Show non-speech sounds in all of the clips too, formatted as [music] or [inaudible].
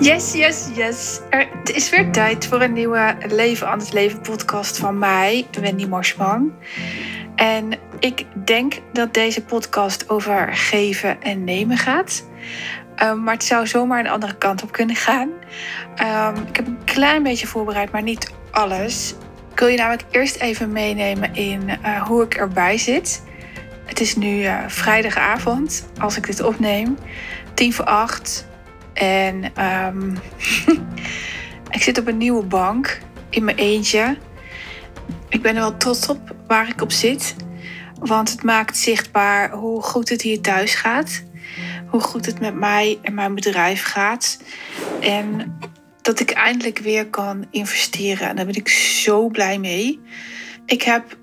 Yes, yes, yes. Het is weer tijd voor een nieuwe Leven aan het Leven podcast van mij, Wendy Marsman. En ik denk dat deze podcast over geven en nemen gaat. Um, maar het zou zomaar een andere kant op kunnen gaan. Um, ik heb een klein beetje voorbereid, maar niet alles. Ik wil je namelijk eerst even meenemen in uh, hoe ik erbij zit. Het is nu uh, vrijdagavond als ik dit opneem. Tien voor acht. En um, [laughs] ik zit op een nieuwe bank in mijn eentje. Ik ben er wel trots op waar ik op zit. Want het maakt zichtbaar hoe goed het hier thuis gaat. Hoe goed het met mij en mijn bedrijf gaat. En dat ik eindelijk weer kan investeren. En daar ben ik zo blij mee. Ik heb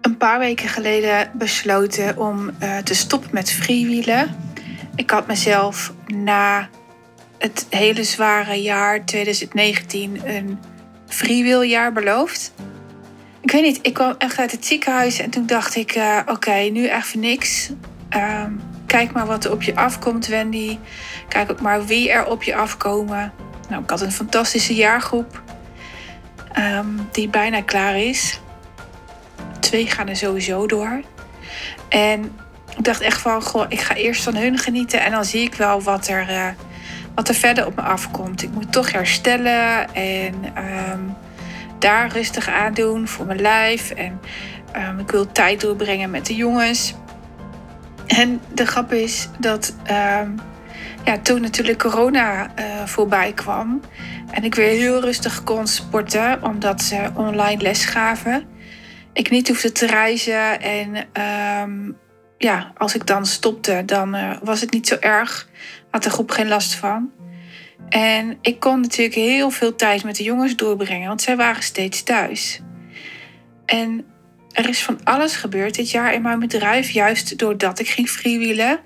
een paar weken geleden besloten om uh, te stoppen met freewheelen. Ik had mezelf na het hele zware jaar 2019 een freewheeljaar beloofd. Ik weet niet, ik kwam echt uit het ziekenhuis en toen dacht ik: uh, oké, nu even niks. Uh, kijk maar wat er op je afkomt, Wendy. Kijk ook maar wie er op je afkomen. Nou, ik had een fantastische jaargroep um, die bijna klaar is. Twee gaan er sowieso door. En ik dacht echt van, goh, ik ga eerst van hun genieten en dan zie ik wel wat er, uh, wat er verder op me afkomt. Ik moet toch herstellen en um, daar rustig aan doen voor mijn lijf. En um, ik wil tijd doorbrengen met de jongens. En de grap is dat ja, toen natuurlijk corona uh, voorbij kwam. En ik weer heel rustig kon sporten, omdat ze online les gaven. Ik niet hoefde te reizen. En ja, als ik dan stopte, dan uh, was het niet zo erg. Had de groep geen last van. En ik kon natuurlijk heel veel tijd met de jongens doorbrengen, want zij waren steeds thuis. En er is van alles gebeurd dit jaar in mijn bedrijf, juist doordat ik ging freewheelen.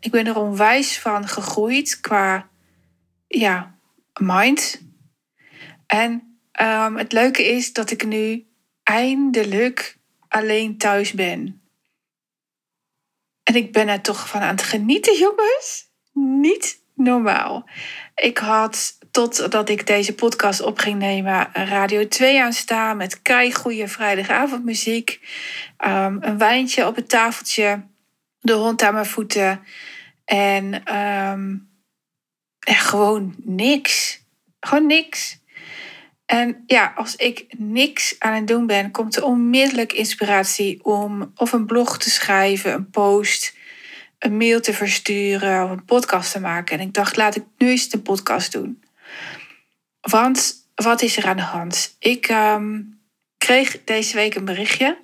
Ik ben er onwijs van gegroeid qua ja, mind. En um, het leuke is dat ik nu eindelijk alleen thuis ben. En ik ben er toch van aan het genieten, jongens. Niet normaal. Ik had totdat ik deze podcast op ging nemen, Radio 2 aanstaan met kei goede vrijdagavondmuziek. Um, een wijntje op het tafeltje, de hond aan mijn voeten en, en gewoon niks. Gewoon niks. En ja, als ik niks aan het doen ben, komt er onmiddellijk inspiratie om of een blog te schrijven, een post, een mail te versturen of een podcast te maken. En ik dacht, laat ik nu eens een podcast doen. Want wat is er aan de hand? Ik um, kreeg deze week een berichtje.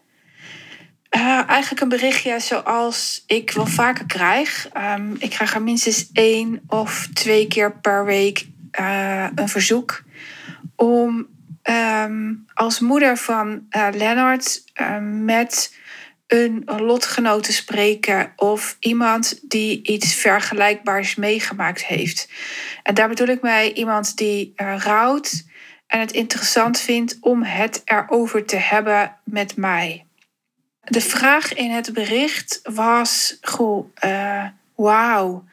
Uh, eigenlijk een berichtje zoals ik wel vaker krijg. Um, ik krijg er minstens één of twee keer per week uh, een verzoek om um, als moeder van uh, Lennart met een lotgenoot te spreken of iemand die iets vergelijkbaars meegemaakt heeft. En daar bedoel ik mij iemand die uh, rouwt en het interessant vindt om het erover te hebben met mij. De vraag in het bericht was: Goh, uh, wauw.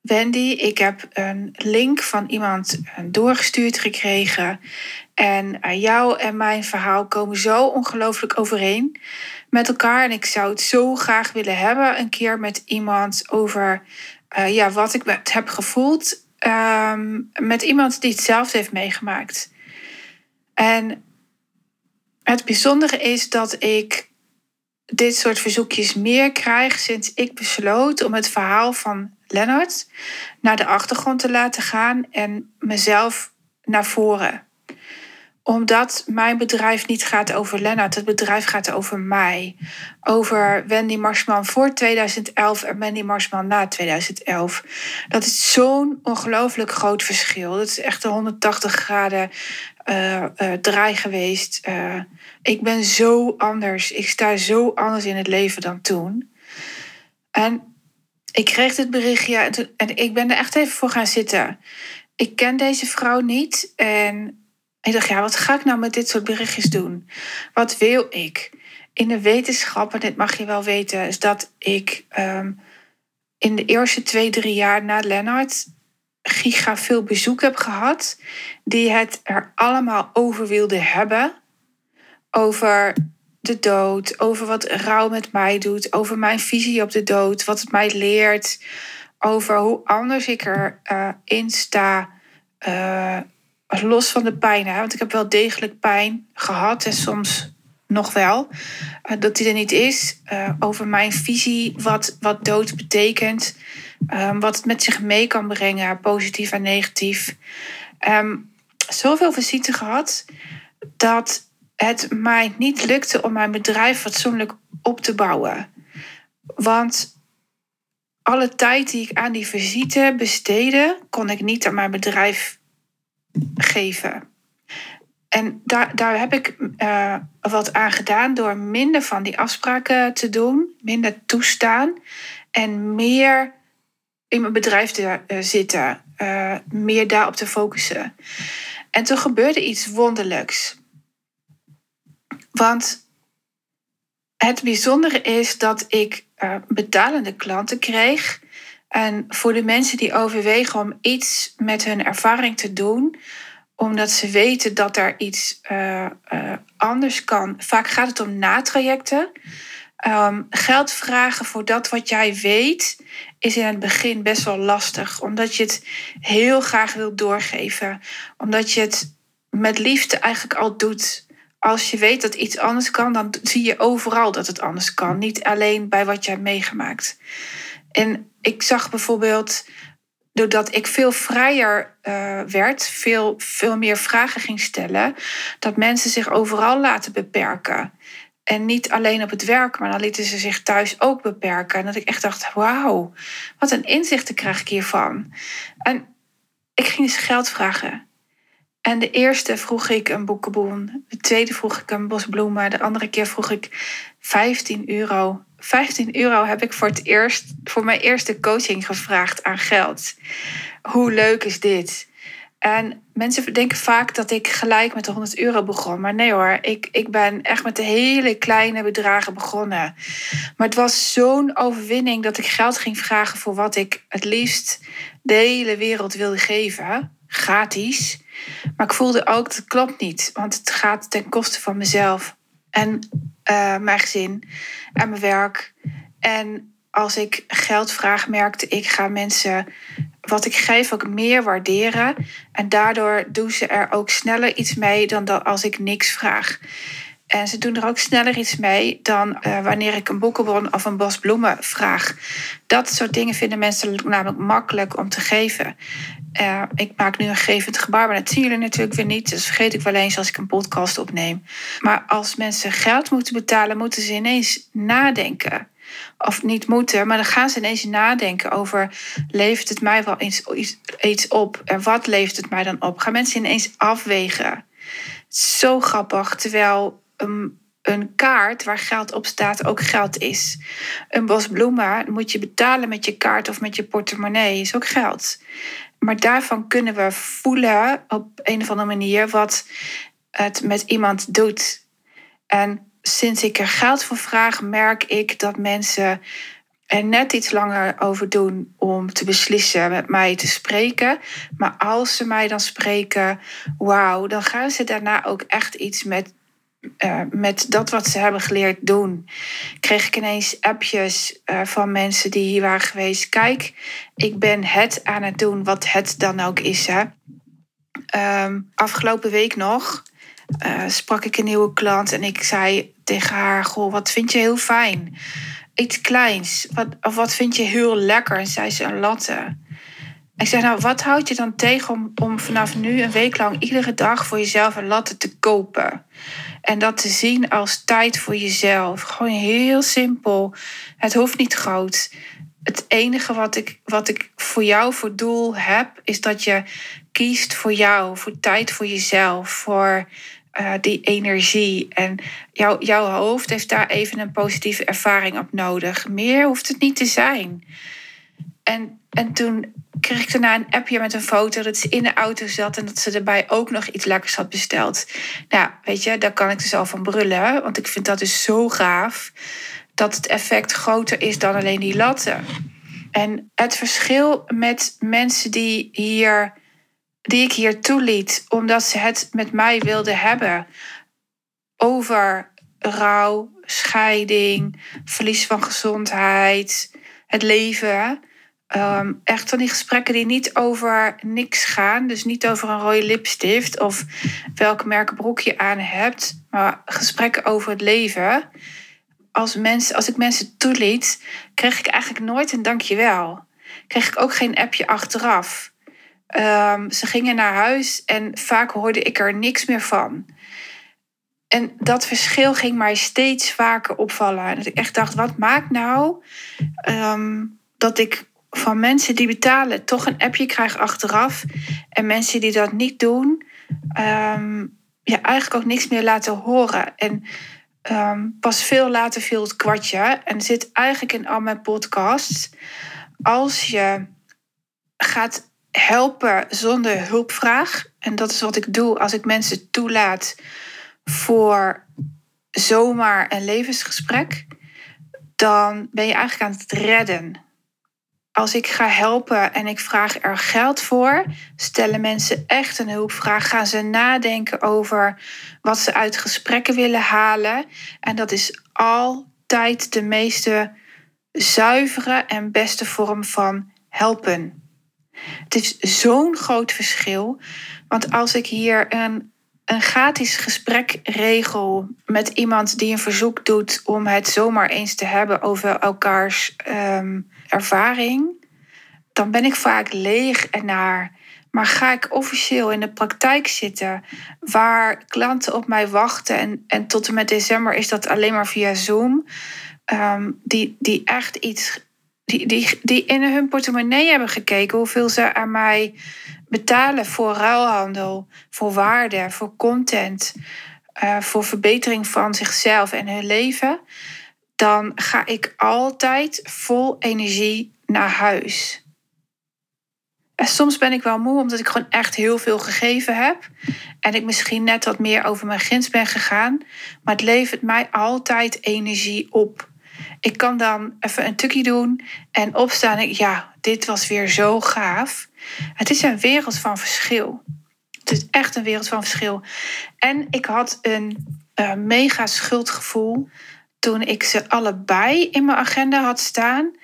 Wendy, ik heb een link van iemand eh, doorgestuurd gekregen. En jou en mijn verhaal komen zo ongelooflijk overeen met elkaar. En ik zou het zo graag willen hebben, een keer met iemand over uh, ja, wat ik heb gevoeld. Um, met iemand die hetzelfde heeft meegemaakt. En het bijzondere is dat ik dit soort verzoekjes meer krijg sinds ik besloot om het verhaal van Lennart naar de achtergrond te laten gaan en mezelf naar voren omdat mijn bedrijf niet gaat over Lennart. Het bedrijf gaat over mij. Over Wendy Marsman voor 2011 en Wendy Marsman na 2011. Dat is zo'n ongelooflijk groot verschil. Dat is echt een 180 graden uh, uh, draai geweest. Uh, ik ben zo anders. Ik sta zo anders in het leven dan toen. En ik kreeg dit berichtje en ik ben er echt even voor gaan zitten. Ik ken deze vrouw niet en ik dacht, ja, wat ga ik nou met dit soort berichtjes doen? Wat wil ik? In de wetenschap, en dit mag je wel weten, is dat ik um, in de eerste twee, drie jaar na Lennart giga veel bezoek heb gehad, die het er allemaal over wilden hebben. Over de dood, over wat rouw met mij doet, over mijn visie op de dood, wat het mij leert, over hoe anders ik erin uh, in sta. Uh, los van de pijn, hè? want ik heb wel degelijk pijn gehad en soms nog wel. Uh, dat die er niet is. over mijn visie, wat, wat dood betekent. Um, wat het met zich mee kan brengen, positief en negatief. Um, zoveel visite gehad dat het mij niet lukte om mijn bedrijf fatsoenlijk op te bouwen. Want alle tijd die ik aan die visite besteedde, kon ik niet aan mijn bedrijf geven. En daar, daar heb ik uh, wat aan gedaan door minder van die afspraken te doen, minder toestaan en meer in mijn bedrijf te uh, zitten, uh, meer daarop te focussen. En toen gebeurde iets wonderlijks. Want het bijzondere is dat ik betalende klanten kreeg. En voor de mensen die overwegen om iets met hun ervaring te doen, omdat ze weten dat er iets uh, uh, anders kan. Vaak gaat het om natrajecten. Um, geld vragen voor dat wat jij weet is in het begin best wel lastig, omdat je het heel graag wilt doorgeven, omdat je het met liefde eigenlijk al doet als je weet dat iets anders kan, dan zie je overal dat het anders kan. Niet alleen bij wat je hebt meegemaakt. En ik zag bijvoorbeeld, doordat ik veel vrijer uh, werd, veel, veel meer vragen ging stellen, dat mensen zich overal laten beperken. En niet alleen op het werk, maar dan lieten ze zich thuis ook beperken. En dat ik echt dacht, wauw, wat een inzichten krijg ik hiervan. En ik ging dus geld vragen. En de eerste vroeg ik een boekenboen. De tweede vroeg ik een bos bloemen. De andere keer vroeg ik 15 euro. 15 euro heb ik voor het eerst voor mijn eerste coaching gevraagd aan geld. Hoe leuk is dit? En mensen denken vaak dat ik gelijk met de 100 euro begon. Maar nee hoor, ik, ik ben echt met de hele kleine bedragen begonnen. Maar het was zo'n overwinning dat ik geld ging vragen voor wat ik het liefst de hele wereld wilde geven. Gratis. Maar ik voelde ook, dat klopt niet. Want het gaat ten koste van mezelf. En uh, mijn gezin. En mijn werk. En als ik geld vraag, merkte ik, ga mensen wat ik geef ook meer waarderen. En daardoor doen ze er ook sneller iets mee dan als ik niks vraag. En ze doen er ook sneller iets mee dan uh, wanneer ik een boekenbon of een bos bloemen vraag. Dat soort dingen vinden mensen namelijk makkelijk om te geven. Uh, ik maak nu een gevend gebaar, maar dat zien jullie natuurlijk weer niet. Dus vergeet ik wel eens als ik een podcast opneem. Maar als mensen geld moeten betalen, moeten ze ineens nadenken. Of niet moeten, maar dan gaan ze ineens nadenken over: levert het mij wel iets, iets op? En wat levert het mij dan op? Gaan mensen ineens afwegen? Zo grappig. Terwijl een, kaart waar geld op staat ook geld is. Een bos bloemen moet je betalen met je kaart of met je portemonnee, is ook geld. Maar daarvan kunnen we voelen op een of andere manier wat het met iemand doet. En sinds ik er geld voor vraag, merk ik dat mensen er net iets langer over doen om te beslissen met mij te spreken. Maar als ze mij dan spreken, wauw, dan gaan ze daarna ook echt iets met uh, met dat wat ze hebben geleerd doen, kreeg ik ineens appjes uh, van mensen die hier waren geweest. Kijk, ik ben het aan het doen wat het dan ook is. Hè. Um, afgelopen week nog uh, sprak ik een nieuwe klant en ik zei tegen haar: Goh, wat vind je heel fijn? Iets kleins. Wat, of wat vind je heel lekker? En zei ze een latte. Ik zei, nou, wat houd je dan tegen om, om vanaf nu een week lang iedere dag voor jezelf een latte te kopen? En dat te zien als tijd voor jezelf. Gewoon heel simpel. Het hoeft niet groot. Het enige wat ik, wat ik voor jou voor doel heb, is dat je kiest voor jou, voor tijd voor jezelf, voor uh, die energie. En jou, jouw hoofd heeft daar even een positieve ervaring op nodig. Meer hoeft het niet te zijn. En, en toen kreeg ik daarna een appje met een foto dat ze in de auto zat en dat ze erbij ook nog iets lekkers had besteld. Nou, weet je, daar kan ik dus al van brullen, want ik vind dat dus zo gaaf dat het effect groter is dan alleen die latten. En het verschil met mensen die, hier, die ik hier toeliet, omdat ze het met mij wilden hebben over rouw, scheiding, verlies van gezondheid, het leven. Um, echt van die gesprekken die niet over niks gaan. Dus niet over een rode lipstift of welk merk broek je aan hebt. Maar gesprekken over het leven. Als, mensen, als ik mensen toeliet, kreeg ik eigenlijk nooit een dankjewel. Kreeg ik ook geen appje achteraf. Um, ze gingen naar huis en vaak hoorde ik er niks meer van. En dat verschil ging mij steeds vaker opvallen. En dat ik echt dacht, wat maakt nou um, dat ik van mensen die betalen toch een appje krijg achteraf. En mensen die dat niet doen, um, ja, eigenlijk ook niks meer laten horen. En um, pas veel later viel het kwartje. En zit eigenlijk in al mijn podcasts. Als je gaat helpen zonder hulpvraag. En dat is wat ik doe als ik mensen toelaat voor zomaar een levensgesprek. Dan ben je eigenlijk aan het redden als ik ga helpen en ik vraag er geld voor, stellen mensen echt een hulpvraag. Gaan ze nadenken over wat ze uit gesprekken willen halen. En dat is altijd de meeste zuivere en beste vorm van helpen. Het is zo'n groot verschil. Want als ik hier een, een gratis gesprek regel met iemand die een verzoek doet om het zomaar eens te hebben over elkaars um, ervaring, dan ben ik vaak leeg en naar. Maar ga ik officieel in de praktijk zitten, waar klanten op mij wachten, en, en tot en met december is dat alleen maar via Zoom, um, die, die echt iets, die, die, die in hun portemonnee hebben gekeken hoeveel ze aan mij betalen voor ruilhandel, voor waarde, voor content, uh, voor verbetering van zichzelf en hun leven, dan ga ik altijd vol energie naar huis. En soms ben ik wel moe omdat ik gewoon echt heel veel gegeven heb. En ik misschien net wat meer over mijn grens ben gegaan. Maar het levert mij altijd energie op. Ik kan dan even een tukje doen en opstaan. En ja, dit was weer zo gaaf. Het is een wereld van verschil. Het is echt een wereld van verschil. En ik had een uh, mega schuldgevoel toen ik ze allebei in mijn agenda had staan.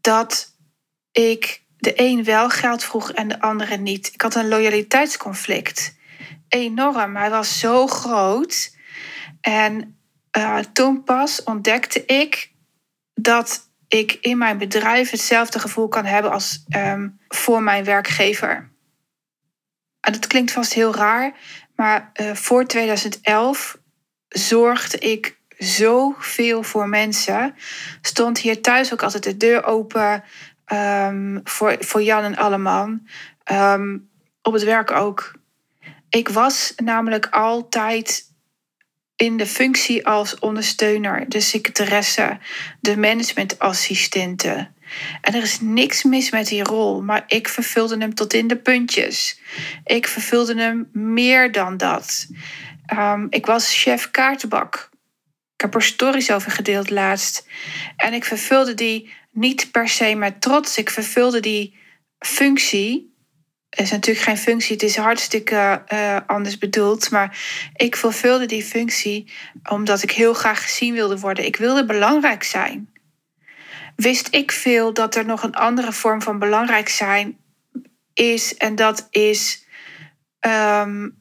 Dat ik de een wel geld vroeg en de andere niet. Ik had een loyaliteitsconflict. Enorm. Hij was zo groot. En uh, toen pas ontdekte ik dat ik in mijn bedrijf hetzelfde gevoel kan hebben als um, voor mijn werkgever. En dat klinkt vast heel raar, maar uh, voor 2011 zorgde ik zoveel voor mensen. Stond hier thuis ook altijd de deur open. Um, voor, voor Jan en Alleman. Um, op het werk ook. Ik was namelijk altijd in de functie als ondersteuner, de secretaresse, de managementassistente. En er is niks mis met die rol, maar ik vervulde hem tot in de puntjes. Ik vervulde hem meer dan dat. Um, ik was chef kaartenbak. Ik heb er stories over gedeeld laatst. En ik vervulde die niet per se met trots. Ik vervulde die functie. Het is natuurlijk geen functie, het is hartstikke uh, anders bedoeld. Maar ik vervulde die functie omdat ik heel graag gezien wilde worden. Ik wilde belangrijk zijn. Wist ik veel dat er nog een andere vorm van belangrijk zijn is. En dat is um,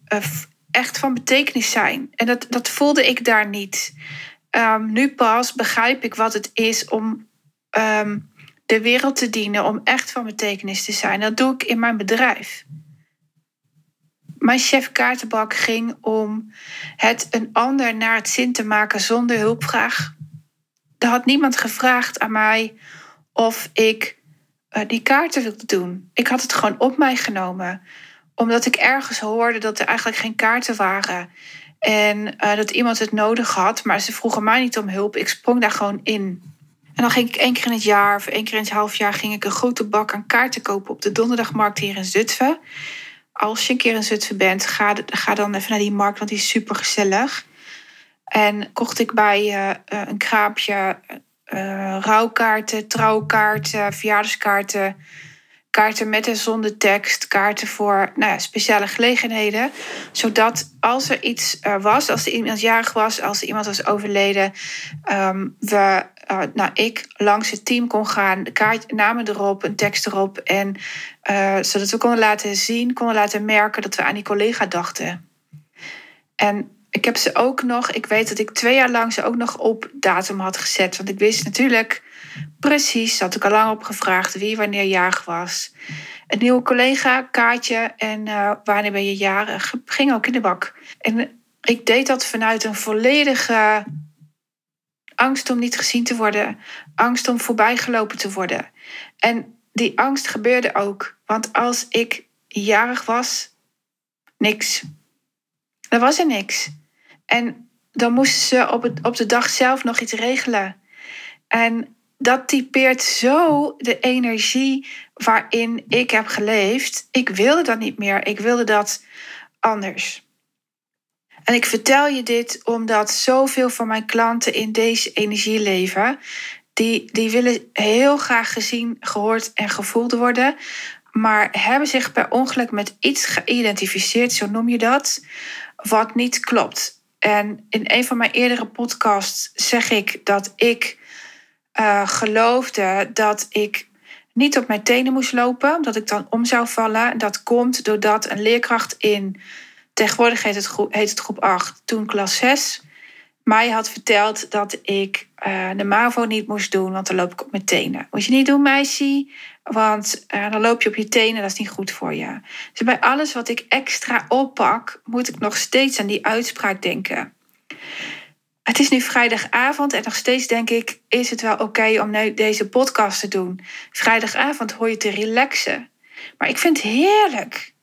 echt van betekenis zijn. En dat, dat voelde ik daar niet. Um, nu pas begrijp ik wat het is om um, de wereld te dienen, om echt van betekenis te zijn. Dat doe ik in mijn bedrijf. Mijn chef kaartenbak ging om het een ander naar het zin te maken zonder hulpvraag. Er had niemand gevraagd aan mij of ik uh, die kaarten wilde doen. Ik had het gewoon op mij genomen, omdat ik ergens hoorde dat er eigenlijk geen kaarten waren. En uh, dat iemand het nodig had, maar ze vroegen mij niet om hulp. Ik sprong daar gewoon in. En dan ging ik één keer in het jaar of één keer in het half jaar ging ik een grote bak aan kaarten kopen op de donderdagmarkt hier in Zutphen. Als je een keer in Zutphen bent, ga, ga dan even naar die markt, want die is super gezellig. En kocht ik bij uh, een kraampje uh, rouwkaarten, trouwkaarten, verjaardagskaarten, kaarten met en zonder tekst, kaarten voor nou ja, speciale gelegenheden. Zodat als er iets uh, was, als er iemand jarig was, als er iemand was overleden, um, we, uh, nou, ik langs het team kon gaan, de kaart, namen erop, een tekst erop. En zodat we konden laten zien, konden laten merken dat we aan die collega dachten. En ik heb ze ook nog, ik weet dat ik twee jaar lang ze ook nog op datum had gezet. Want ik wist natuurlijk precies, had ik al lang op gevraagd wie wanneer jarig was. Een nieuwe collega, kaartje en uh, wanneer ben je jarig, ging ook in de bak. En ik deed dat vanuit een volledige angst om niet gezien te worden, angst om voorbijgelopen te worden. En die angst gebeurde ook, want als ik jarig was, niks. Er was er niks. En dan moesten ze op, het, op de dag zelf nog iets regelen. En dat typeert zo de energie waarin ik heb geleefd. Ik wilde dat niet meer. Ik wilde dat anders. En ik vertel je dit omdat zoveel van mijn klanten in deze energie leven. Die, die willen heel graag gezien, gehoord en gevoeld worden. Maar hebben zich per ongeluk met iets geïdentificeerd, zo noem je dat, wat niet klopt. En in een van mijn eerdere podcasts zeg ik dat ik uh, geloofde dat ik niet op mijn tenen moest lopen, omdat ik dan om zou vallen. Dat komt doordat een leerkracht in, tegenwoordig heet het groep, heet het groep 8, toen klas 6, mij had verteld dat ik uh, de MAVO niet moest doen, want dan loop ik op mijn tenen. Moet je niet doen, meisje, want uh, dan loop je op je tenen, dat is niet goed voor je. Dus bij alles wat ik extra oppak, moet ik nog steeds aan die uitspraak denken. Het is nu vrijdagavond en nog steeds denk ik: is het wel oké om nu deze podcast te doen? Vrijdagavond hoor je te relaxen. Maar ik vind het heerlijk.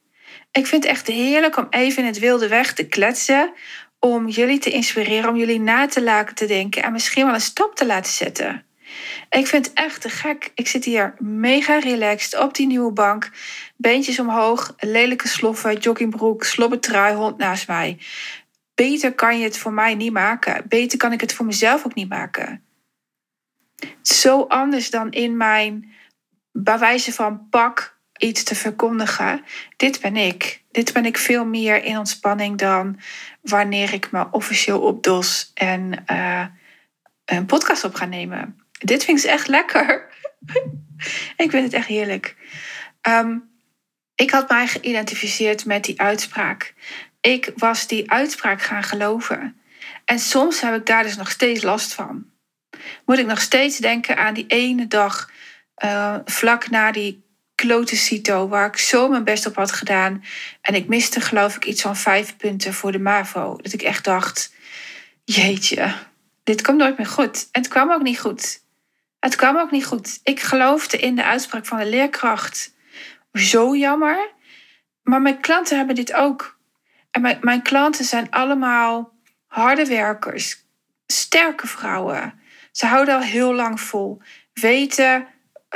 Ik vind het echt heerlijk om even in het wilde weg te kletsen. Om jullie te inspireren, om jullie na te laten te denken en misschien wel een stap te laten zetten. Ik vind het echt gek. Ik zit hier mega relaxed op die nieuwe bank. Beentjes omhoog, lelijke sloffen, joggingbroek, slobbetrui, hond naast mij. Beter kan je het voor mij niet maken. Beter kan ik het voor mezelf ook niet maken. Zo anders dan in mijn bij wijze van pak iets te verkondigen. Dit ben ik. Dit ben ik veel meer in ontspanning dan wanneer ik me officieel opdos en uh, een podcast op ga nemen. Dit vind ik echt lekker. [laughs] ik vind het echt heerlijk. Um, ik had mij geïdentificeerd met die uitspraak. Ik was die uitspraak gaan geloven. En soms heb ik daar dus nog steeds last van. Moet ik nog steeds denken aan die ene dag uh, vlak na die klote cito, waar ik zo mijn best op had gedaan. En ik miste geloof ik iets van vijf punten voor de MAVO. Dat ik echt dacht, jeetje, dit komt nooit meer goed. En het kwam ook niet goed. Het kwam ook niet goed. Ik geloofde in de uitspraak van de leerkracht. Zo jammer. Maar mijn klanten hebben dit ook. Mijn, klanten zijn allemaal harde werkers, sterke vrouwen. Ze houden al heel lang vol, weten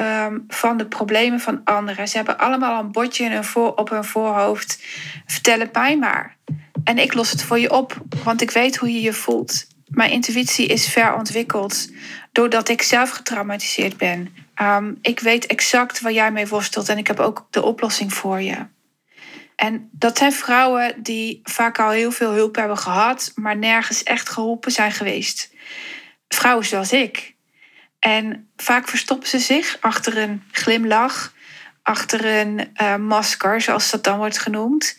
um, van de problemen van anderen. Ze hebben allemaal een bordje in hun voor, op hun voorhoofd. Vertel het mij maar. En ik los het voor je op, want ik weet hoe je je voelt. Mijn intuïtie is ver ontwikkeld doordat ik zelf getraumatiseerd ben. Um, ik weet exact waar jij mee worstelt en ik heb ook de oplossing voor je. En dat zijn vrouwen die vaak al heel veel hulp hebben gehad, maar nergens echt geholpen zijn geweest. Vrouwen zoals ik. En vaak verstoppen ze zich achter een glimlach, achter een uh, masker, zoals dat dan wordt genoemd,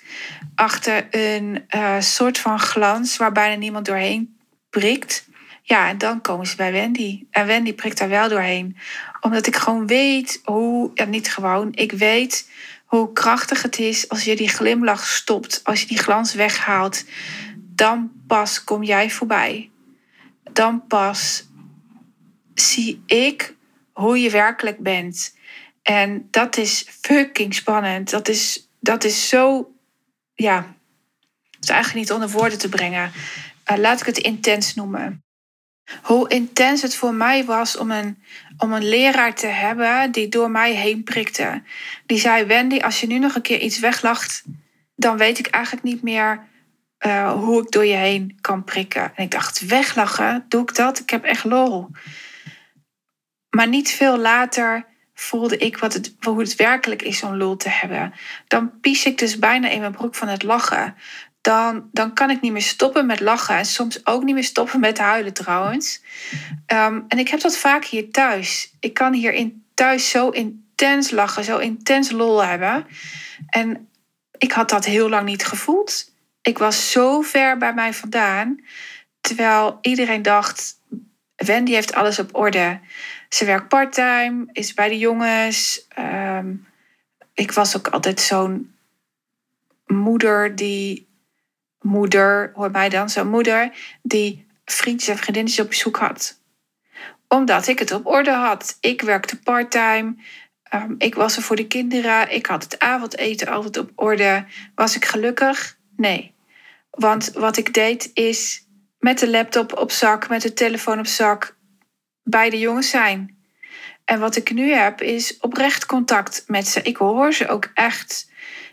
achter een uh, soort van glans waar bijna niemand doorheen prikt. Ja, en dan komen ze bij Wendy. En Wendy prikt daar wel doorheen. Omdat ik gewoon weet hoe, ja, niet gewoon, ik weet hoe krachtig het is als je die glimlach stopt, als je die glans weghaalt. Dan pas kom jij voorbij. Dan pas zie ik hoe je werkelijk bent. En dat is fucking spannend. Dat is, dat is zo, ja, het is eigenlijk niet onder woorden te brengen. Uh, laat ik het intens noemen. Hoe intens het voor mij was om een, om een leraar te hebben die door mij heen prikte. Die zei: Wendy, als je nu nog een keer iets weglacht, dan weet ik eigenlijk niet meer uh, hoe ik door je heen kan prikken. En ik dacht: weglachen, doe ik dat? Ik heb echt lol. Maar niet veel later voelde ik wat het, hoe het werkelijk is om lol te hebben. Dan pies ik dus bijna in mijn broek van het lachen. Dan, dan kan ik niet meer stoppen met lachen. En soms ook niet meer stoppen met huilen trouwens. Ehm, en ik heb dat vaak hier thuis. Ik kan hier thuis zo intens lachen, zo intens lol hebben. En ik had dat heel lang niet gevoeld. Ik was zo ver bij mij vandaan. Terwijl iedereen dacht, Wendy heeft alles op orde. Ze werkt parttime, is bij de jongens. Ehm, ik was ook altijd zo'n moeder die. Moeder, hoor mij dan, zo'n moeder die vriendjes en vriendinnetjes op bezoek had. Omdat ik het op orde had. Ik werkte parttime. Um, ik was er voor de kinderen. Ik had het avondeten altijd op orde. Was ik gelukkig? Nee. Want wat ik deed is met de laptop op zak, met de telefoon op zak, bij de jongens zijn. En wat ik nu heb, is oprecht contact met ze. Ik hoor ze ook echt.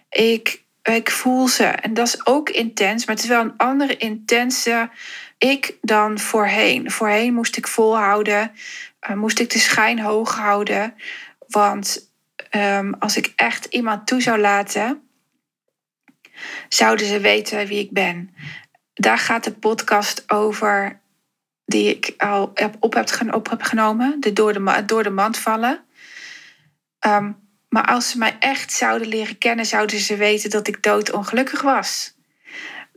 Ik, ik voel ze. En dat is ook intens, maar het is wel een andere intense ik dan voorheen. Voorheen moest ik volhouden, uh, moest ik de schijn hoog houden. Want um, als ik echt iemand toe zou laten, zouden ze weten wie ik ben. Daar gaat de podcast over die ik al op heb, genomen, de door, de door de mand vallen. Um, maar als ze mij echt zouden leren kennen, zouden ze weten dat ik doodongelukkig was.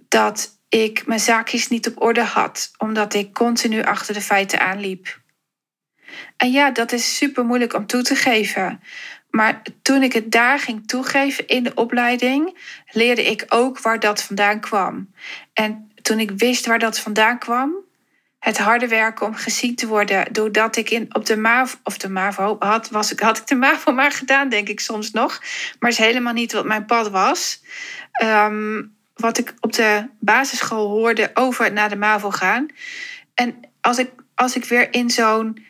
Dat ik mijn zaakjes niet op orde had, omdat ik continu achter de feiten aanliep. En ja, dat is super moeilijk om toe te geven. Maar toen ik het daar ging toegeven in de opleiding, leerde ik ook waar dat vandaan kwam. En toen ik wist waar dat vandaan kwam, het harde werken om gezien te worden, doordat ik in, op de MAVO, of de MAVO had, was ik, had ik de MAVO maar gedaan, denk ik soms nog. Maar is helemaal niet wat mijn pad was. Um, wat ik op de basisschool hoorde over naar de MAVO gaan. En als ik, als ik weer in zo'n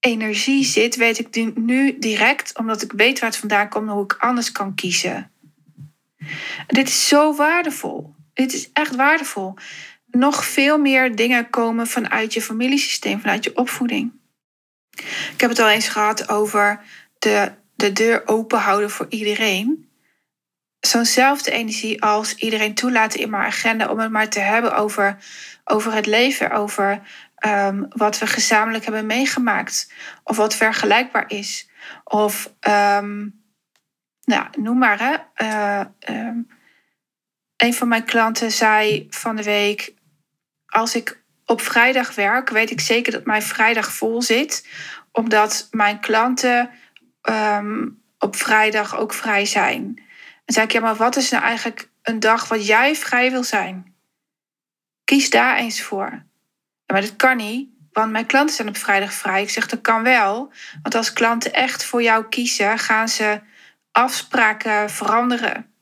energie zit, weet ik nu direct, omdat ik weet waar het vandaan komt, hoe ik anders kan kiezen. dit is zo waardevol. Dit is echt waardevol. Nog veel meer dingen komen vanuit je familiesysteem, vanuit je opvoeding. Ik heb het al eens gehad over de, de deur open houden voor iedereen. Zo'nzelfde energie als iedereen toelaten in mijn agenda om het maar te hebben over, over het leven, over um, wat we gezamenlijk hebben meegemaakt. Of wat vergelijkbaar is. Of, um, nou, noem maar. Hè. Uh, um, een van mijn klanten zei van de week: Als ik op vrijdag werk, weet ik zeker dat mijn vrijdag vol zit, omdat mijn klanten op vrijdag ook vrij zijn. En zei ik: Ja, maar wat is nou eigenlijk een dag wat jij vrij wil zijn? Kies daar eens voor maar dat kan niet, want mijn klanten zijn op vrijdag vrij. Ik zeg dat kan wel, want als klanten echt voor jou kiezen, gaan ze afspraken veranderen.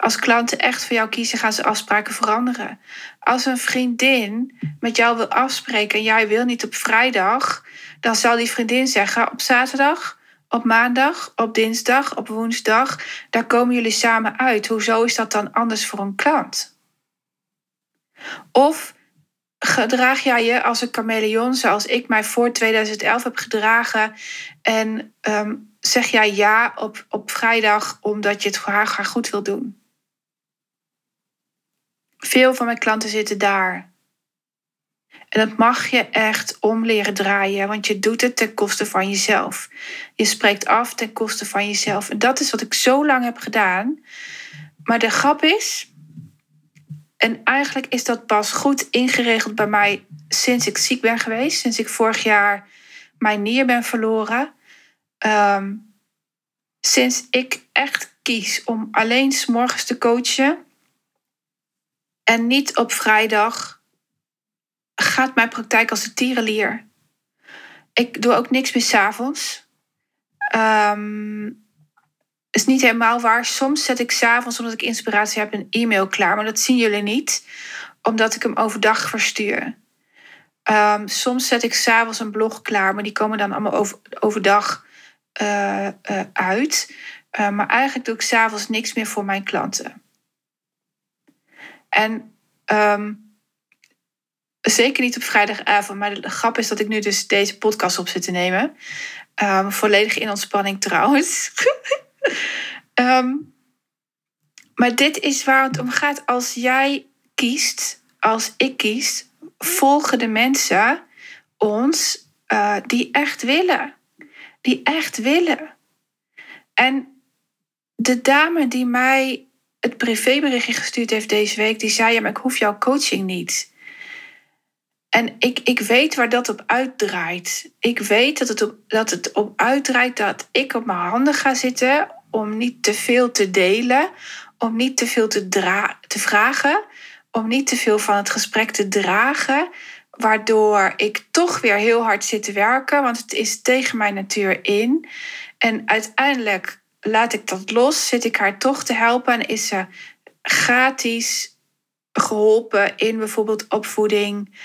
Als klanten echt voor jou kiezen, gaan ze afspraken veranderen. Als een vriendin met jou wil afspreken en jij wil niet op vrijdag, dan zal die vriendin zeggen op zaterdag, op maandag, op dinsdag, op woensdag, daar komen jullie samen uit. Hoezo is dat dan anders voor een klant? Of gedraag jij je als een chameleon zoals ik mij voor 2011 heb gedragen? En ehm, zeg jij ja op, op vrijdag omdat je het voor haar graag goed wil doen? Veel van mijn klanten zitten daar. En dat mag je echt om leren draaien, want je doet het ten koste van jezelf. Je spreekt af ten koste van jezelf. En dat is wat ik zo lang heb gedaan. Maar de grap is, en eigenlijk is dat pas goed ingeregeld bij mij sinds ik ziek ben geweest. Sinds ik vorig jaar mijn nier ben verloren. Ehm, sinds ik echt kies om alleen s'morgens te coachen. En niet op vrijdag. Gaat mijn praktijk als een tierenlier. Ik doe ook niks meer s'avonds. Um, is niet helemaal waar. Soms zet ik s'avonds, omdat ik inspiratie heb, een e-mail klaar. Maar dat zien jullie niet, omdat ik hem overdag verstuur. Um, soms zet ik s'avonds een blog klaar, maar die komen dan allemaal over, overdag uh, uh, uit. Uh, maar eigenlijk doe ik s'avonds niks meer voor mijn klanten. En um, Zeker niet op vrijdagavond. Maar de grap is dat ik nu dus deze podcast op zit te nemen. Um, volledig in ontspanning trouwens. [laughs] Ehm, maar dit is waar het om gaat. Als jij kiest, als ik kies, volgen de mensen ons uh, die echt willen. Die echt willen. En de dame die mij het privéberichtje gestuurd heeft deze week, die zei: Ja, maar ik hoef jouw coaching niet. En ik, ik weet waar dat op uitdraait. Ik weet dat het, op, dat het op uitdraait dat ik op mijn handen ga zitten om niet te veel te delen, om niet te veel te, dra te vragen, om niet te veel van het gesprek te dragen, waardoor ik toch weer heel hard zit te werken, want het is tegen mijn natuur in. En uiteindelijk laat ik dat los, zit ik haar toch te helpen en is ze gratis geholpen in bijvoorbeeld opvoeding,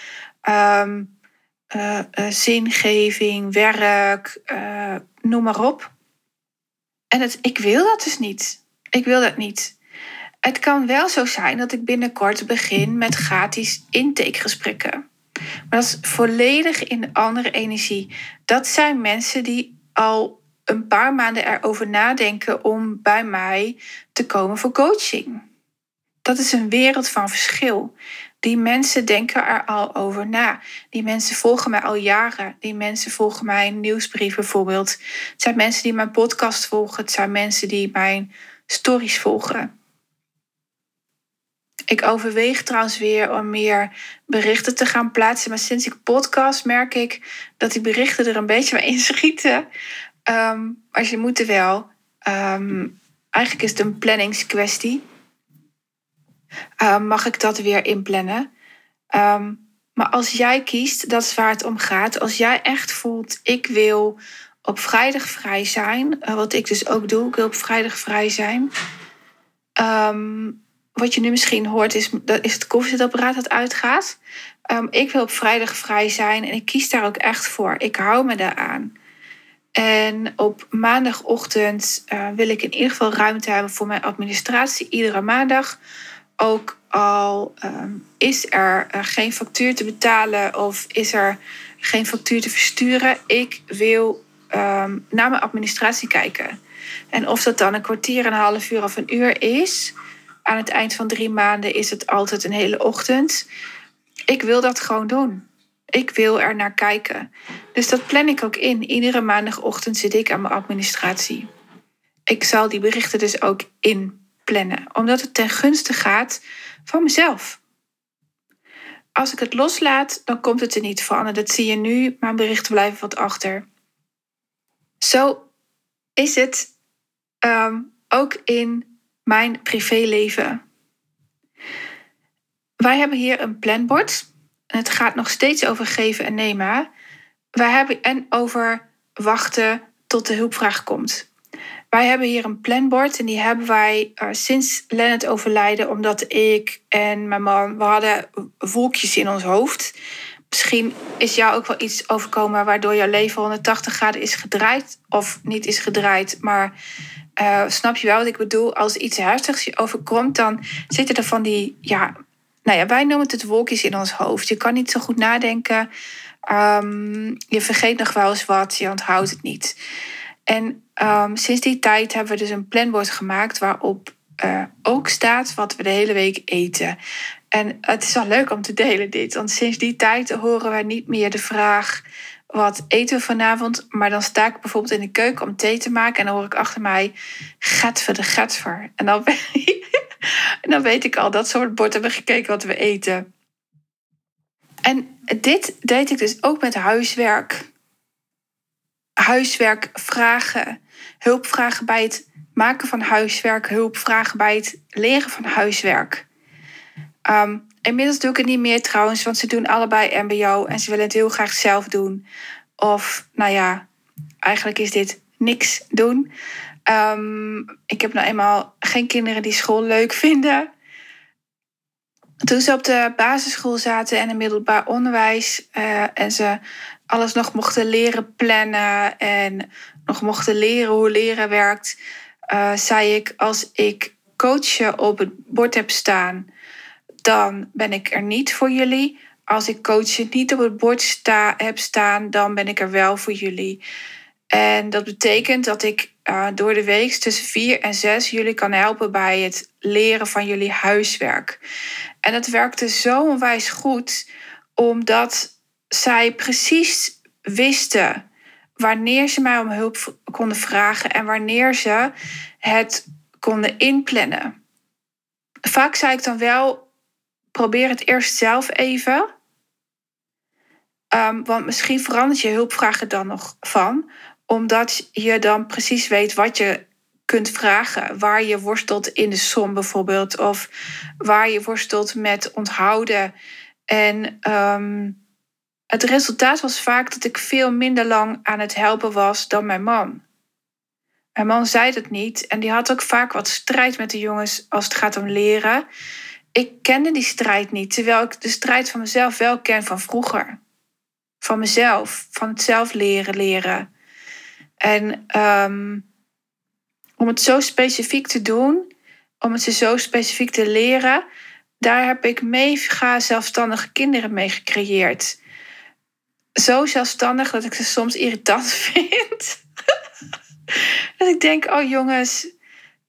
um, zingeving, werk, uh, noem maar op. En het, ik wil dat dus niet. Ik wil dat niet. Het kan wel zo zijn dat ik binnenkort begin met gratis intakegesprekken. Maar dat is volledig in andere energie. Dat zijn mensen die al een paar maanden erover nadenken om bij mij te komen voor coaching. Dat is een wereld van verschil. Die mensen denken er al over na. Die mensen volgen mij al jaren. Die mensen volgen mijn nieuwsbrief bijvoorbeeld. Het zijn mensen die mijn podcast volgen. Het zijn mensen die mijn stories volgen. Ik overweeg trouwens weer om meer berichten te gaan plaatsen. Maar sinds ik podcast merk ik dat die berichten er een beetje mee inschieten. Um, maar ze moeten wel. Um, eigenlijk is het een planningskwestie. Um, mag ik dat weer inplannen? maar als jij kiest, dat is waar het om gaat. Als jij echt voelt, ik wil op vrijdag vrij zijn. Uh, wat ik dus ook doe, ik wil op vrijdag vrij zijn. wat je nu misschien hoort, is, dat is het koffiezetapparaat dat uitgaat. ik wil op vrijdag vrij zijn en ik kies daar ook echt voor. Ik hou me daaraan. En op maandagochtend uh, wil ik in ieder geval ruimte hebben voor mijn administratie iedere maandag. Ook al um, is er uh, geen factuur te betalen of is er geen factuur te versturen. Ik wil um, naar mijn administratie kijken. En of dat dan een kwartier, een half uur of een uur is. Aan het eind van drie maanden is het altijd een hele ochtend. Ik wil dat gewoon doen. Ik wil er naar kijken. Dus dat plan ik ook in. Iedere maandagochtend zit ik aan mijn administratie. Ik zal die berichten dus ook inplannen, omdat het ten gunste gaat van mezelf. Als ik het loslaat, dan komt het er niet van. En dat zie je nu. Mijn berichten blijven wat achter. Zo is het um, ook in mijn privéleven. Wij hebben hier een planbord het gaat nog steeds over geven en nemen. Wij hebben en over wachten tot de hulpvraag komt. Wij hebben hier een planbord en die hebben wij uh, sinds Lennart overlijden, omdat ik en mijn man, we hadden wolkjes in ons hoofd. Misschien is jou ook wel iets overkomen waardoor jouw leven 180 graden is gedraaid. Of niet is gedraaid, maar uh, snap je wel wat ik bedoel? Als iets herstigs je overkomt, dan zitten er van die ja, nou ja, wij noemen het wolkjes in ons hoofd. Je kan niet zo goed nadenken. Um, je vergeet nog wel eens wat, je onthoudt het niet. En um, sinds die tijd hebben we dus een planbord gemaakt waarop uh, ook staat wat we de hele week eten. En het is wel leuk om te delen dit, want sinds die tijd horen we niet meer de vraag wat eten we vanavond? Maar dan sta ik bijvoorbeeld in de keuken om thee te maken en dan hoor ik achter mij getver de getver. En dan, [laughs] en dan weet ik al, dat soort bord hebben gekeken wat we eten. En dit deed ik dus ook met huiswerk. Huiswerk vragen, hulpvragen bij het maken van huiswerk, hulpvragen bij het leren van huiswerk. Um, inmiddels doe ik het niet meer trouwens, want ze doen allebei MBO en ze willen het heel graag zelf doen. Of, nou ja, eigenlijk is dit niks doen. Um, ik heb nou eenmaal geen kinderen die school leuk vinden. Toen ze op de basisschool zaten en in middelbaar onderwijs uh, en ze alles nog mochten leren plannen en nog mochten leren hoe leren werkt, uh, zei ik: Als ik coachen op het bord heb staan, dan ben ik er niet voor jullie. als ik coachen niet op het bord sta, heb staan, dan ben ik er wel voor jullie. En dat betekent dat ik uh, door de week tussen vier en zes jullie kan helpen bij het leren van jullie huiswerk. En dat werkte zo onwijs goed, omdat zij precies wisten wanneer ze mij om hulp konden vragen en wanneer ze het konden inplannen. Vaak zei ik dan wel: probeer het eerst zelf even. Um, want misschien verandert je hulpvragen dan nog van, omdat je dan precies weet wat je kunt vragen. Waar je worstelt in de som bijvoorbeeld, of waar je worstelt met onthouden. En um, het resultaat was vaak dat ik veel minder lang aan het helpen was dan mijn man. Mijn man zei het niet en die had ook vaak wat strijd met de jongens als het gaat om leren. Ik kende die strijd niet, terwijl ik de strijd van mezelf wel ken van vroeger. Van mezelf, van het zelf leren leren. En um, om het zo specifiek te doen, om het ze zo specifiek te leren, daar heb ik mega zelfstandige kinderen mee gecreëerd zo zelfstandig dat ik ze soms irritant [laughs] vind. dat ik denk, oh jongens,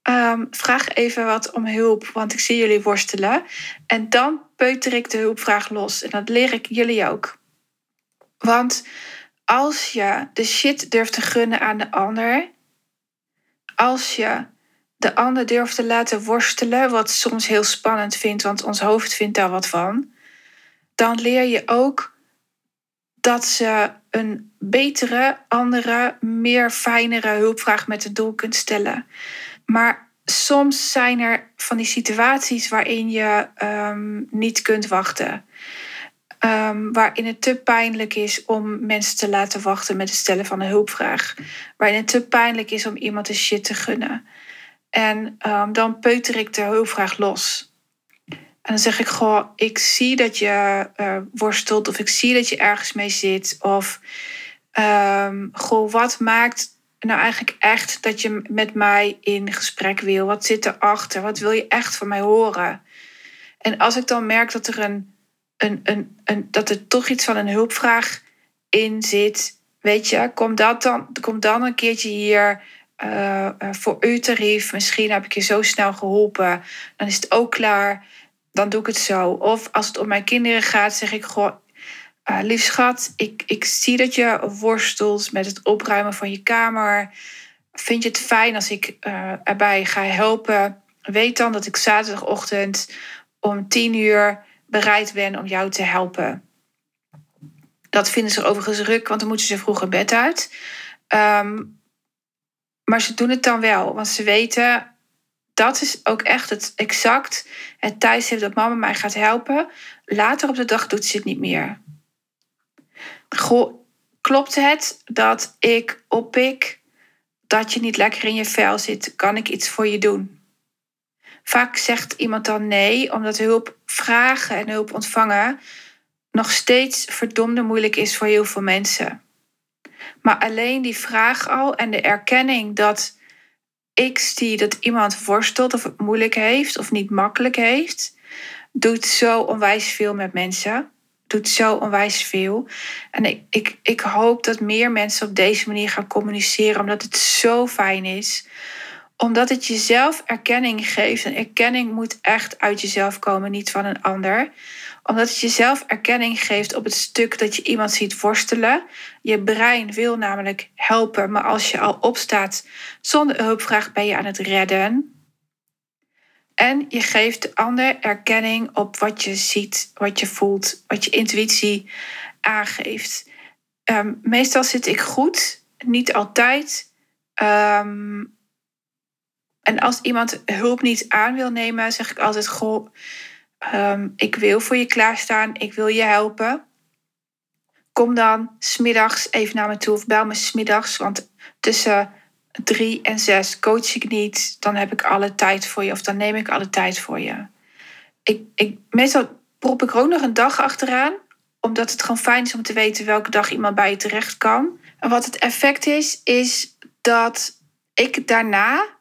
ehm, vraag even wat om hulp, want ik zie jullie worstelen. En dan peuter ik de hulpvraag los. En dat leer ik jullie ook. Want als je de shit durft te gunnen aan de ander, als je de ander durft te laten worstelen, wat soms heel spannend vindt, want ons hoofd vindt daar wat van, dan leer je ook dat ze een betere, andere, meer fijnere hulpvraag met het doel kunt stellen. Maar soms zijn er van die situaties waarin je um, niet kunt wachten. Um, waarin het te pijnlijk is om mensen te laten wachten met het stellen van een hulpvraag. Waarin het te pijnlijk is om iemand een shit te gunnen. En um, dan peuter ik de hulpvraag los. En dan zeg ik gewoon, ik zie dat je uh, worstelt of ik zie dat je ergens mee zit. Of um, goh, wat maakt nou eigenlijk echt dat je met mij in gesprek wil? Wat zit erachter? Wat wil je echt van mij horen? En als ik dan merk dat er een, een, een, een dat er toch iets van een hulpvraag in zit, weet je, kom, dat dan, kom dan een keertje hier. Uh, voor uw tarief. Misschien heb ik je zo snel geholpen. Dan is het ook klaar dan doe ik het zo. Of als het om mijn kinderen gaat, zeg ik gewoon. Uh, lief schat, ik, ik zie dat je worstelt met het opruimen van je kamer. Vind je het fijn als ik erbij ga helpen? Weet dan dat ik zaterdagochtend om tien uur bereid ben om jou te helpen. Dat vinden ze overigens ruk, want dan moeten ze vroeg bed uit. Um, maar ze doen het dan wel, want ze weten dat is ook echt het exact het tijdstip dat mama mij gaat helpen. Later op de dag doet ze het niet meer. klopt het dat ik oppik dat je niet lekker in je vel zit? Kan ik iets voor je doen? Vaak zegt iemand dan nee, omdat hulp vragen en hulp ontvangen nog steeds verdomde moeilijk is voor heel veel mensen. Maar alleen die vraag al en de erkenning dat ik zie dat iemand worstelt of het moeilijk heeft of niet makkelijk heeft, doet zo onwijs veel met mensen. Doet zo onwijs veel. En ik, ik, ik hoop dat meer mensen op deze manier gaan communiceren, omdat het zo fijn is. Omdat het jezelf erkenning geeft. En erkenning moet echt uit jezelf komen, niet van een ander omdat het jezelf erkenning geeft op het stuk dat je iemand ziet worstelen. Je brein wil namelijk helpen, maar als je al opstaat zonder hulpvraag ben je aan het redden. En je geeft de ander erkenning op wat je ziet, wat je voelt, wat je intuïtie aangeeft. Ehm, meestal zit ik goed, niet altijd. Ehm, en als iemand hulp niet aan wil nemen, zeg ik altijd: Goh, Um, ik wil voor je klaarstaan, ik wil je helpen. Kom dan smiddags even naar me toe of bel me smiddags, want tussen drie en zes coach ik niet. Dan heb ik alle tijd voor je of dan neem ik alle tijd voor je. Ik, ik, meestal prop ik er ook nog een dag achteraan, omdat het gewoon fijn is om te weten welke dag iemand bij je terecht kan. En wat het effect is, is dat ik daarna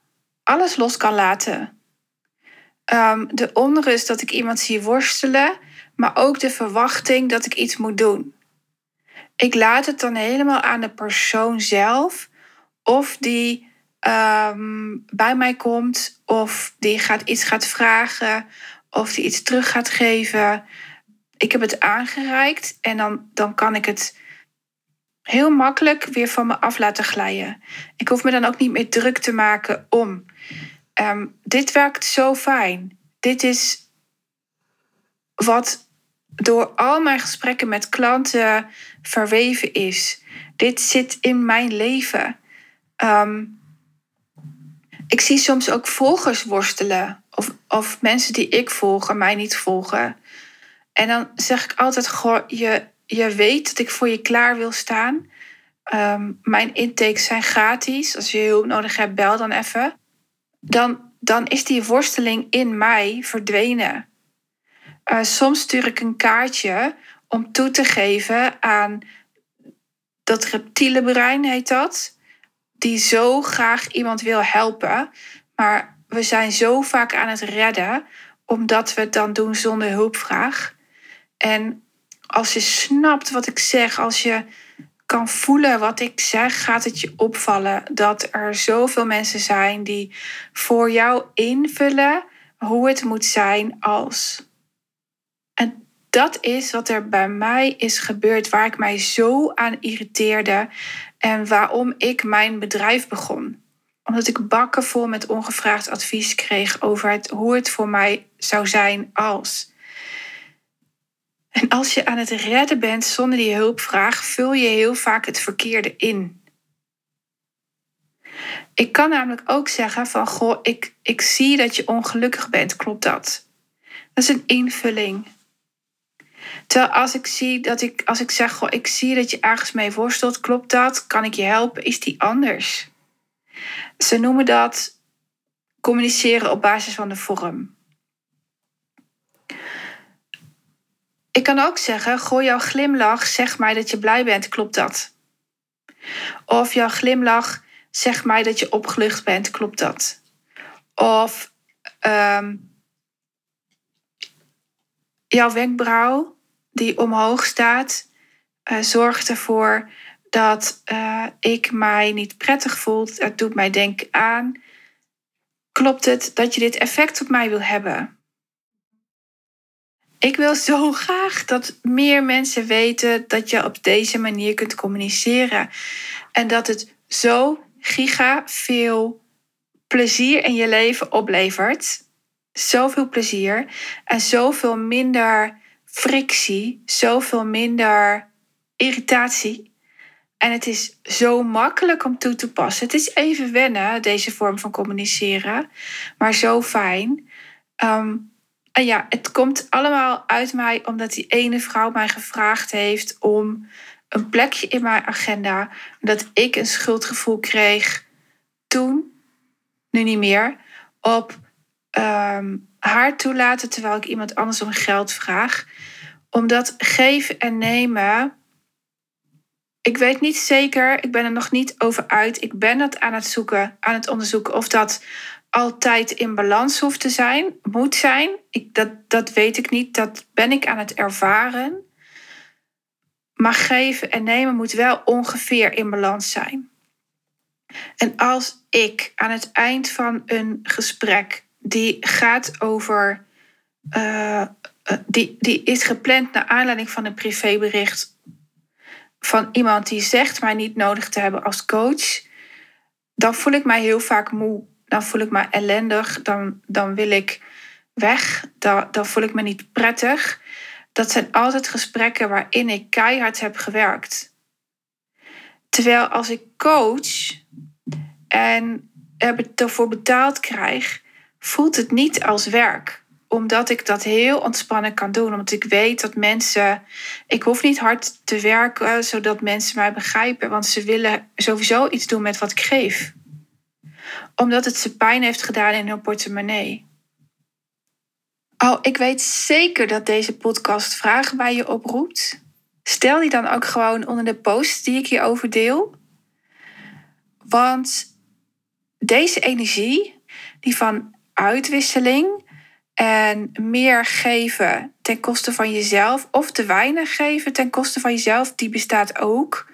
alles los kan laten. Um, de onrust dat ik iemand zie worstelen, maar ook de verwachting dat ik iets moet doen. Ik laat het dan helemaal aan de persoon zelf of die ehm, bij mij komt, of die gaat iets gaat vragen, of die iets terug gaat geven. Ik heb het aangereikt en dan, dan kan ik het heel makkelijk weer van me af laten glijden. Ik hoef me dan ook niet meer druk te maken om. Ehm, dit werkt zo fijn. Dit is wat door al mijn gesprekken met klanten verweven is. Dit zit in mijn leven. Ehm, ik zie soms ook volgers worstelen. Of, of mensen die ik volg en mij niet volgen. En dan zeg ik altijd: Goh, je, je weet dat ik voor je klaar wil staan. Ehm, mijn intakes zijn gratis. Als je hulp nodig hebt, bel dan even. Dan, dan is die worsteling in mij verdwenen. Uh, soms stuur ik een kaartje om toe te geven aan dat reptiele brein, heet dat. Die zo graag iemand wil helpen. Maar we zijn zo vaak aan het redden, omdat we het dan doen zonder hulpvraag. En als je snapt wat ik zeg, als je kan voelen wat ik zeg, gaat het je opvallen dat er zoveel mensen zijn die voor jou invullen hoe het moet zijn als. En dat is wat er bij mij is gebeurd, waar ik mij zo aan irriteerde en waarom ik mijn bedrijf begon. Omdat ik bakken vol met ongevraagd advies kreeg over hoe het voor mij zou zijn als. En als je aan het redden bent zonder die hulpvraag, vul je heel vaak het verkeerde in. Ik kan namelijk ook zeggen van, goh, ik, ik zie dat je ongelukkig bent, klopt dat? Dat is een invulling. Terwijl als ik zie dat ik, als ik zeg, goh, ik zie dat je ergens mee worstelt, klopt dat? Kan ik je helpen? Is die anders? Ze noemen dat communiceren op basis van de vorm. Ik kan ook zeggen, gooi jouw glimlach, zeg mij dat je blij bent, klopt dat? Of jouw glimlach, zeg mij dat je opgelucht bent, klopt dat? Of um, jouw wenkbrauw die omhoog staat, uh, zorgt ervoor dat uh, ik mij niet prettig voel. Het doet mij denken aan. Klopt het dat je dit effect op mij wil hebben? Ik wil zo graag dat meer mensen weten dat je op deze manier kunt communiceren. En dat het zo giga veel plezier in je leven oplevert. Zoveel plezier en zoveel minder frictie, zoveel minder irritatie. En het is zo makkelijk om toe te passen. Het is even wennen, deze vorm van communiceren, maar zo fijn. Um, en ja, het komt allemaal uit mij omdat die ene vrouw mij gevraagd heeft om een plekje in mijn agenda. Dat ik een schuldgevoel kreeg toen, nu niet meer, op ehm, haar toelaten terwijl ik iemand anders om geld vraag. Omdat geven en nemen. Ik weet niet zeker, ik ben er nog niet over uit. Ik ben dat aan het zoeken, aan het onderzoeken of dat altijd in balans hoeft te zijn, moet zijn. Ik, dat, dat weet ik niet, dat ben ik aan het ervaren. Maar geven en nemen moet wel ongeveer in balans zijn. En als ik aan het eind van een gesprek die gaat over. Uh, die, die is gepland naar aanleiding van een privébericht van iemand die zegt mij niet nodig te hebben als coach, dan voel ik mij heel vaak moe dan voel ik me ellendig, dan, dan wil ik weg, dan, dan voel ik me niet prettig. Dat zijn altijd gesprekken waarin ik keihard heb gewerkt. Terwijl als ik coach en ervoor betaald krijg, voelt het niet als werk omdat ik dat heel ontspannen kan doen. Omdat ik weet dat mensen. Ik hoef niet hard te werken zodat mensen mij begrijpen. Want ze willen sowieso iets doen met wat ik geef omdat het ze pijn heeft gedaan in hun portemonnee. Oh, ik weet zeker dat deze podcast vragen bij je oproept. Stel die dan ook gewoon onder de post die ik hierover deel. Want deze energie, die van uitwisseling, En meer geven ten koste van jezelf of te weinig geven ten koste van jezelf, die bestaat ook.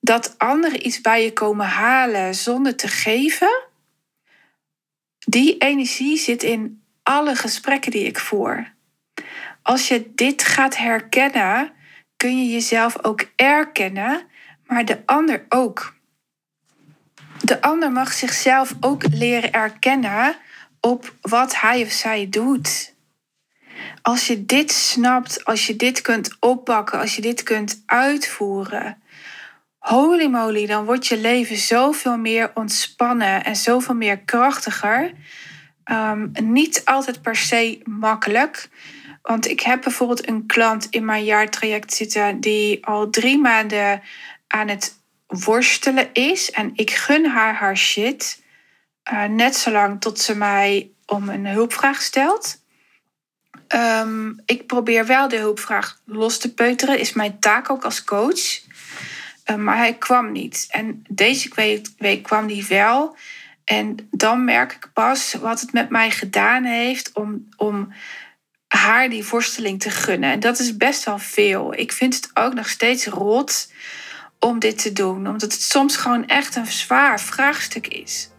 Dat anderen iets bij je komen halen zonder te geven, die energie zit in alle gesprekken die ik voer. Als je dit gaat herkennen, kun je jezelf ook erkennen, maar de ander ook. De ander mag zichzelf ook leren erkennen op wat hij of zij doet. Als je dit snapt, als je dit kunt oppakken, als je dit kunt uitvoeren, holy moly, dan wordt je leven zoveel meer ontspannen en zoveel meer krachtiger. Um, niet altijd per se makkelijk. Want ik heb bijvoorbeeld een klant in mijn jaartraject zitten die al drie maanden aan het worstelen is. En ik gun haar haar shit. Uh, net zolang tot ze mij om een hulpvraag stelt. Um, ik probeer wel de hulpvraag los te peuteren, is mijn taak ook als coach. Uh, maar hij kwam niet. En deze week, week kwam hij wel. En dan merk ik pas wat het met mij gedaan heeft om, om haar die worsteling te gunnen. En dat is best wel veel. Ik vind het ook nog steeds rot om dit te doen, omdat het soms gewoon echt een zwaar vraagstuk is.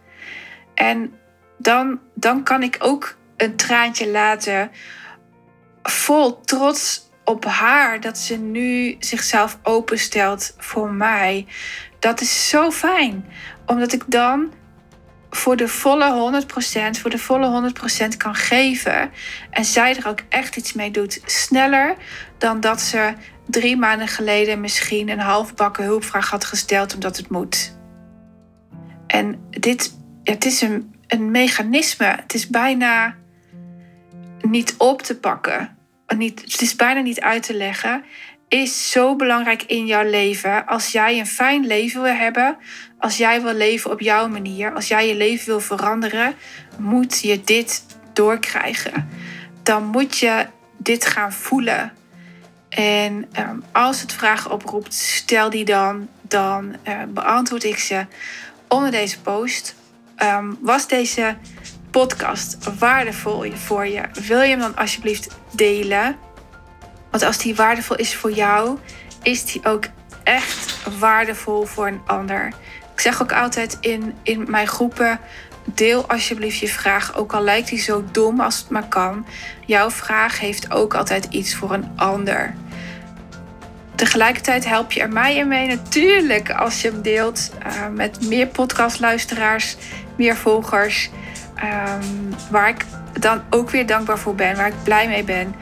En dan, dan kan ik ook een traantje laten, vol trots op haar dat ze nu zichzelf openstelt voor mij. Dat is zo fijn, omdat ik dan voor de volle 100%, voor de volle 100% kan geven. En zij er ook echt iets mee doet. Sneller dan dat ze drie maanden geleden misschien een halfbakken hulpvraag had gesteld omdat het moet. En dit, het is een, een mechanisme. Het is bijna niet op te pakken. Het is bijna niet uit te leggen. Is zo belangrijk in jouw leven. Als jij een fijn leven wil hebben, als jij wil leven op jouw manier, als jij je leven wil veranderen, moet je dit doorkrijgen. Dan moet je dit gaan voelen. En um, als het vragen oproept, stel die dan. Dan uh, beantwoord ik ze onder deze post. Um, was deze podcast waardevol voor je? Wil je hem dan alsjeblieft delen? Want als die waardevol is voor jou, is die ook echt waardevol voor een ander. Ik zeg ook altijd in, in mijn groepen: deel alsjeblieft je vraag, ook al lijkt die zo dom als het maar kan. Jouw vraag heeft ook altijd iets voor een ander. Tegelijkertijd help je er mij in mee natuurlijk als je hem deelt uh, met meer podcastluisteraars, meer volgers. Um, waar ik dan ook weer dankbaar voor ben, waar ik blij mee ben.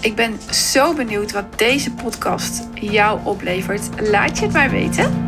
Ik ben zo benieuwd wat deze podcast jou oplevert. Laat je het mij weten.